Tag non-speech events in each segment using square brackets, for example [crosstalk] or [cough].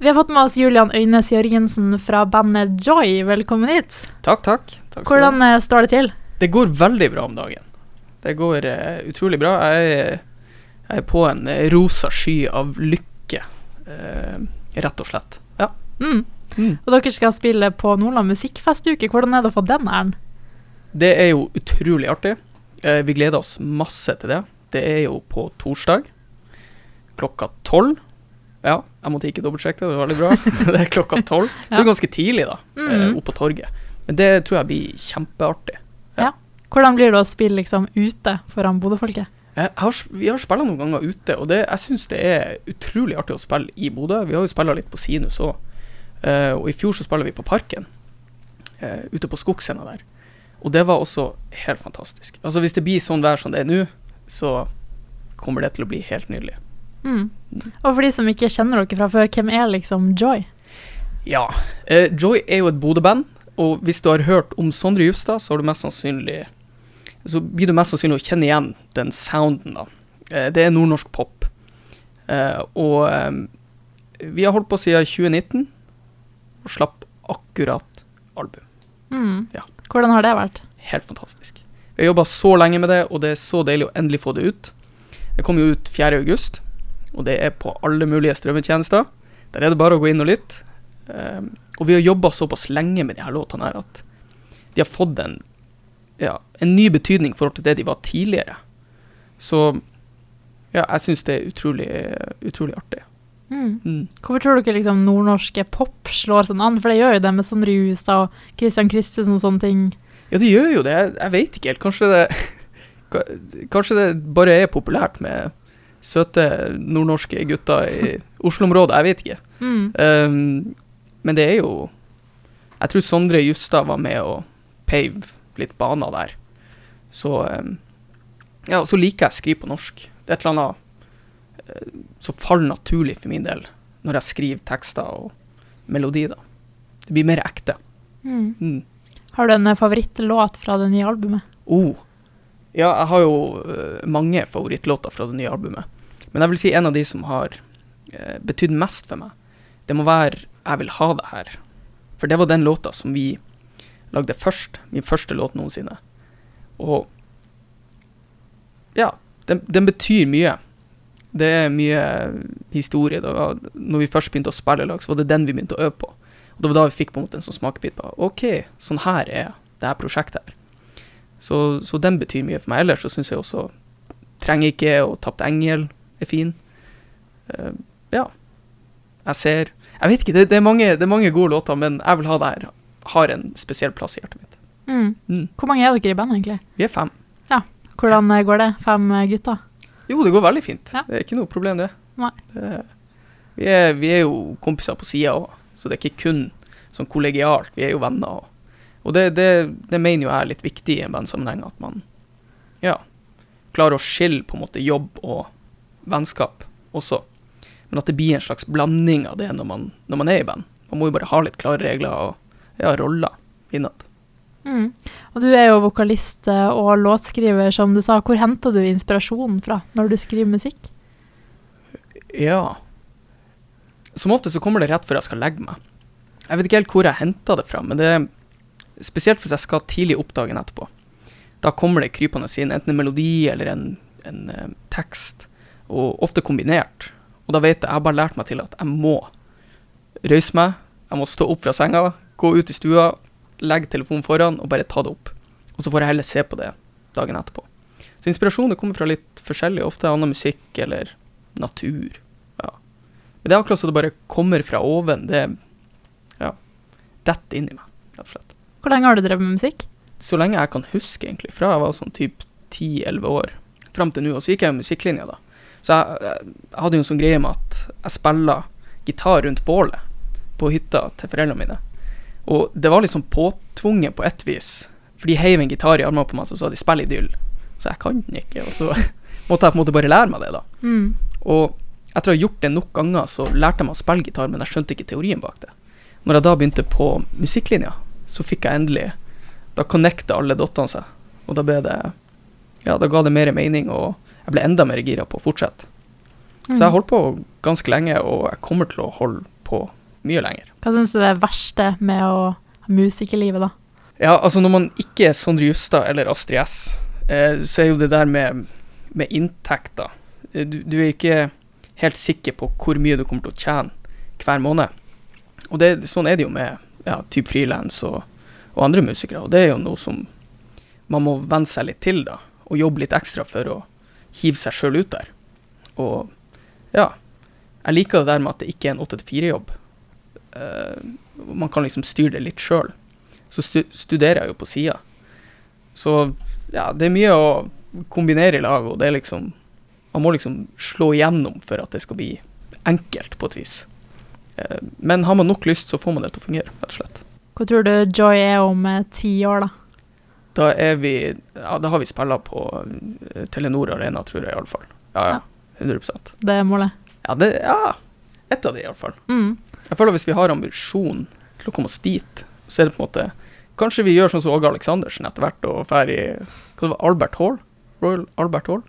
Vi har fått med oss Julian Øynes Jørgensen fra bandet Joy. Velkommen hit. Takk, takk. takk skal ha. Hvordan eh, står det til? Det går veldig bra om dagen. Det går uh, utrolig bra. Jeg jeg er på en eh, rosa sky av lykke, uh, rett og slett. Ja. Mm. Mm. Og dere skal spille på Nordland musikkfestuke. Hvordan er det å få den æren? Det er jo utrolig artig. Uh, vi gleder oss masse til det. Det er jo på torsdag klokka tolv. Ja, jeg måtte ikke dobbeltsjekke det, det var veldig bra. [laughs] det er klokka tolv. Det Ja. er ganske tidlig, da, mm Mhm. oppe på torget. Men det tror jeg blir kjempeartig. Ja, Hvordan blir det å spille liksom ute foran Bodø-folket? S- vi har spilt noen ganger ute, og det, jeg syns det er utrolig artig å spille i Bodø. Vi har jo spilt litt på Sinus òg. og i fjor så spiller vi på Parken, Uh, ute på skogscena der. Og det var også helt fantastisk. Altså Hvis det blir sånn vær som det er nå, så kommer det til å bli helt nydelig. Mm. Og for de som ikke kjenner dere fra før, hvem er liksom Joy? Ja. Eh, Joy er jo et Bodø-band, og hvis du har hørt om Sondre Justad, så Så blir du mest sannsynlig å kjenne igjen den sounden, da. Eh, det er nordnorsk pop. Eh, og eh, vi har holdt på siden 2019, og slapp akkurat album. Mm. Ja. Hvordan har det vært? Helt fantastisk. Vi har jobba så lenge med det, og det er så deilig å endelig få det ut. Det kom jo ut 4. august, og det er på alle mulige strømmetjenester. Der er det bare å gå inn og lytte. Um, og vi har jobba såpass lenge med de her låtene her at de har fått en, ja, en ny betydning i forhold til det de var tidligere. Så ja, jeg syns det er utrolig, utrolig artig. Mm. Mm. Hvorfor tror dere liksom nordnorske pop slår sånn an? For det gjør jo det med Sondre Justad og Christian Christensen og sånne ting. Ja, det gjør jo det. Jeg, jeg vet ikke helt. Kanskje det [laughs] Kanskje det bare er populært med søte nordnorske gutter i Oslo-området. Jeg vet ikke. Mm. Um, men det er jo Jeg tror Sondre Justad var med å pave litt baner der. Så um, Ja, så liker jeg å skrive på norsk. Det er et eller annet uh, som faller naturlig for min del når jeg skriver tekster og melodi, da. Det blir mer ekte. Mm. Mm. Har du en eh, favorittlåt fra det nye albumet? Oh. Ja, jeg har jo eh, mange favorittlåter fra det nye albumet. Men jeg vil si en av de som har uh, betydd mest for meg, det må være 'Jeg vil ha det her'. For det var den låta som vi lagde først. Min første låt noensinne. Og ja, den, den betyr mye. Det er mye historie. Det når vi først begynte å spille lag, så var det den vi begynte å øve på. Og det var da vi fikk på en måte en sånn smakebit på OK, sånn her er det her prosjektet her. Så, så den betyr mye for meg. Ellers så syns jeg også Trenger ikke og Tapt engel er fin. Uh, ja. Jeg ser Jeg vet ikke, det, det, er mange, det er mange gode låter, men jeg vil ha det her. Har en spesiell plass i hjertet mitt. Mm. Mm. Hvor mange er dere i bandet, egentlig? Vi er fem. Hvordan eh, går det? Fem eh, gutter? Jo, det går veldig fint. Ja. Det er ikke noe problem, det. Det vi, er, vi er jo kompiser på sida òg, så det er ikke kun sånn kollegialt. Vi er jo venner. Og, og det, det, det mener jo jeg er litt viktig i en bandsammenheng, at man ja, klarer å skille på en måte jobb og vennskap også. Men at det blir en slags blanding av det når man, når man er i band. Man må jo bare ha litt klare regler og ja, roller innad. Mm. Og du er jo vokalist eh, og låtskriver, som du sa. Hvor henter du inspirasjonen fra når du skriver musikk? Ja. Som ofte så kommer det rett før jeg skal legge meg. Jeg vet ikke helt hvor jeg henter det fra, men det er spesielt hvis jeg skal tidlig opp dagen etterpå. Da kommer det krypende inn, enten en melodi eller en, en eh, tekst, og ofte kombinert. Og da vet jeg, jeg har bare lært meg til at jeg må røyse meg, jeg må stå opp fra senga, gå ut i stua, legge telefonen foran og bare ta det opp. Og så får jeg heller se på det dagen etterpå. Så inspirasjonen kommer fra litt forskjellig, ofte annen musikk eller natur. Ja. Men det er akkurat så det bare kommer fra oven. Det ja, detter inn i meg, rett og slett. Hvor lenge har du drevet med musikk? Så lenge jeg kan huske, egentlig. Fra jeg var sånn typ 10-11 år fram til nå. Og så gikk jeg jo musikklinja, da. Så jeg, jeg, hadde jo en sånn greie med at jeg spilla gitar rundt bålet på hytta til foreldrene mine. Og det var liksom påtvunget på ett vis. For de heiv en gitar i armene på meg, så sa de 'spill idyll'. Så jeg kan den ikke. Og så [laughs] måtte jeg på en måte bare lære meg det, da. Mm. Og etter å ha gjort det nok ganger, så lærte jeg meg å spille gitar, men jeg skjønte ikke teorien bak det. Når jeg da begynte på musikklinja, så fikk jeg endelig Da connecta alle dottene seg, og da ble det Ja, da ga det mer mening, og jeg ble enda mer gira på å fortsette. Så jeg holdt på ganske lenge, og jeg kommer til å holde på mye lenger. Hva syns du er det verste med å ha musikerlivet, da? Ja, altså når man ikke er Sondre Justad eller Astrid S, eh, så er jo det der med, med inntekter eh, du, du, er ikke helt sikker på hvor mye du kommer til å tjene hver måned. Og det, sånn er det jo med ja, typ frilans og, og, andre musikere. Og det er jo noe som man må venne seg litt til, da. Og jobbe litt ekstra for å hive seg sjøl ut der. Og ja. Jeg liker det der med at det ikke er en 8-4-jobb. Uh, eh, man kan liksom styre det litt sjøl. Så stu studerer jeg jo på sida. Så ja, det er mye å kombinere i lag, og det er liksom Man må liksom slå igjennom for at det skal bli enkelt, på et vis. Uh, men har man nok lyst, så får man det til å fungere, rett og slett. Hva tror du Joy er om eh, ti år, da? Da er vi Ja, da har vi spilla på Telenor Arena, tror jeg iallfall. Ja, ja. 100% Det er målet? Ja, det, ja. ett av de iallfall. Mm. Jeg føler at hvis vi har ambisjon til å komme oss dit, så er det på en måte Kanskje vi gjør sånn som Åge Aleksandersen etter hvert, og drar i hva det var, Albert Hall? Royal Albert Hall?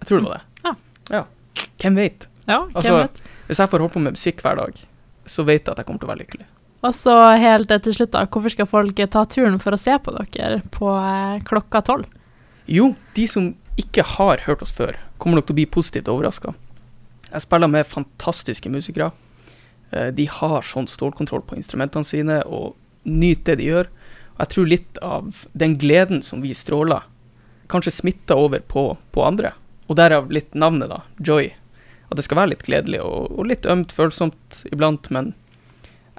Jeg tror det var det. Ja. ja. Hvem vet? Ja, hvem altså, vet? Hvis jeg får holde på med musikk hver dag, så vet jeg at jeg kommer til å være lykkelig. Og så helt til slutt, da. Hvorfor skal folk ta turen for å se på dere på eh, klokka tolv? Jo, de som ikke har hørt oss før, kommer nok til å bli positivt overraska. Jeg spiller med fantastiske musikere. Eh, de har sånn stålkontroll på instrumentene sine og nyter det de gjør. Og jeg tror litt av den gleden som vi stråler, kanskje smitter over på, på andre. Og derav litt navnet, da. Joy. At det skal være litt gledelig og, og litt ømt, følsomt iblant, men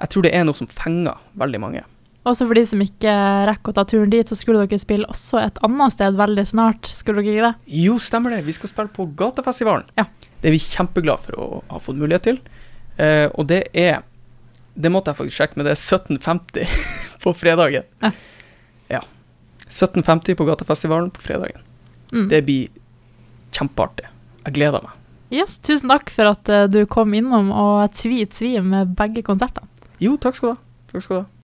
jeg tror det er noe som fenger veldig mange. Også for de som ikke rekker å ta turen dit, så skulle dere spille også et annet sted veldig snart, skulle dere ikke det? Jo, stemmer det. Vi skal spille på Gatefestivalen. Ja. Det er vi kjempeglade for å ha fått mulighet til. Eh, og det er Det måtte jeg faktisk sjekke, men det er 1750 [laughs] på fredagen. Ja. ja. 1750 på Gatefestivalen på fredagen. Mm. Det blir kjempeartig. Jeg gleder meg. Yes, tusen takk for at uh, du kom innom og tvi tvi med begge konsertene. Jo, takk skal du ha. Takk skal du ha.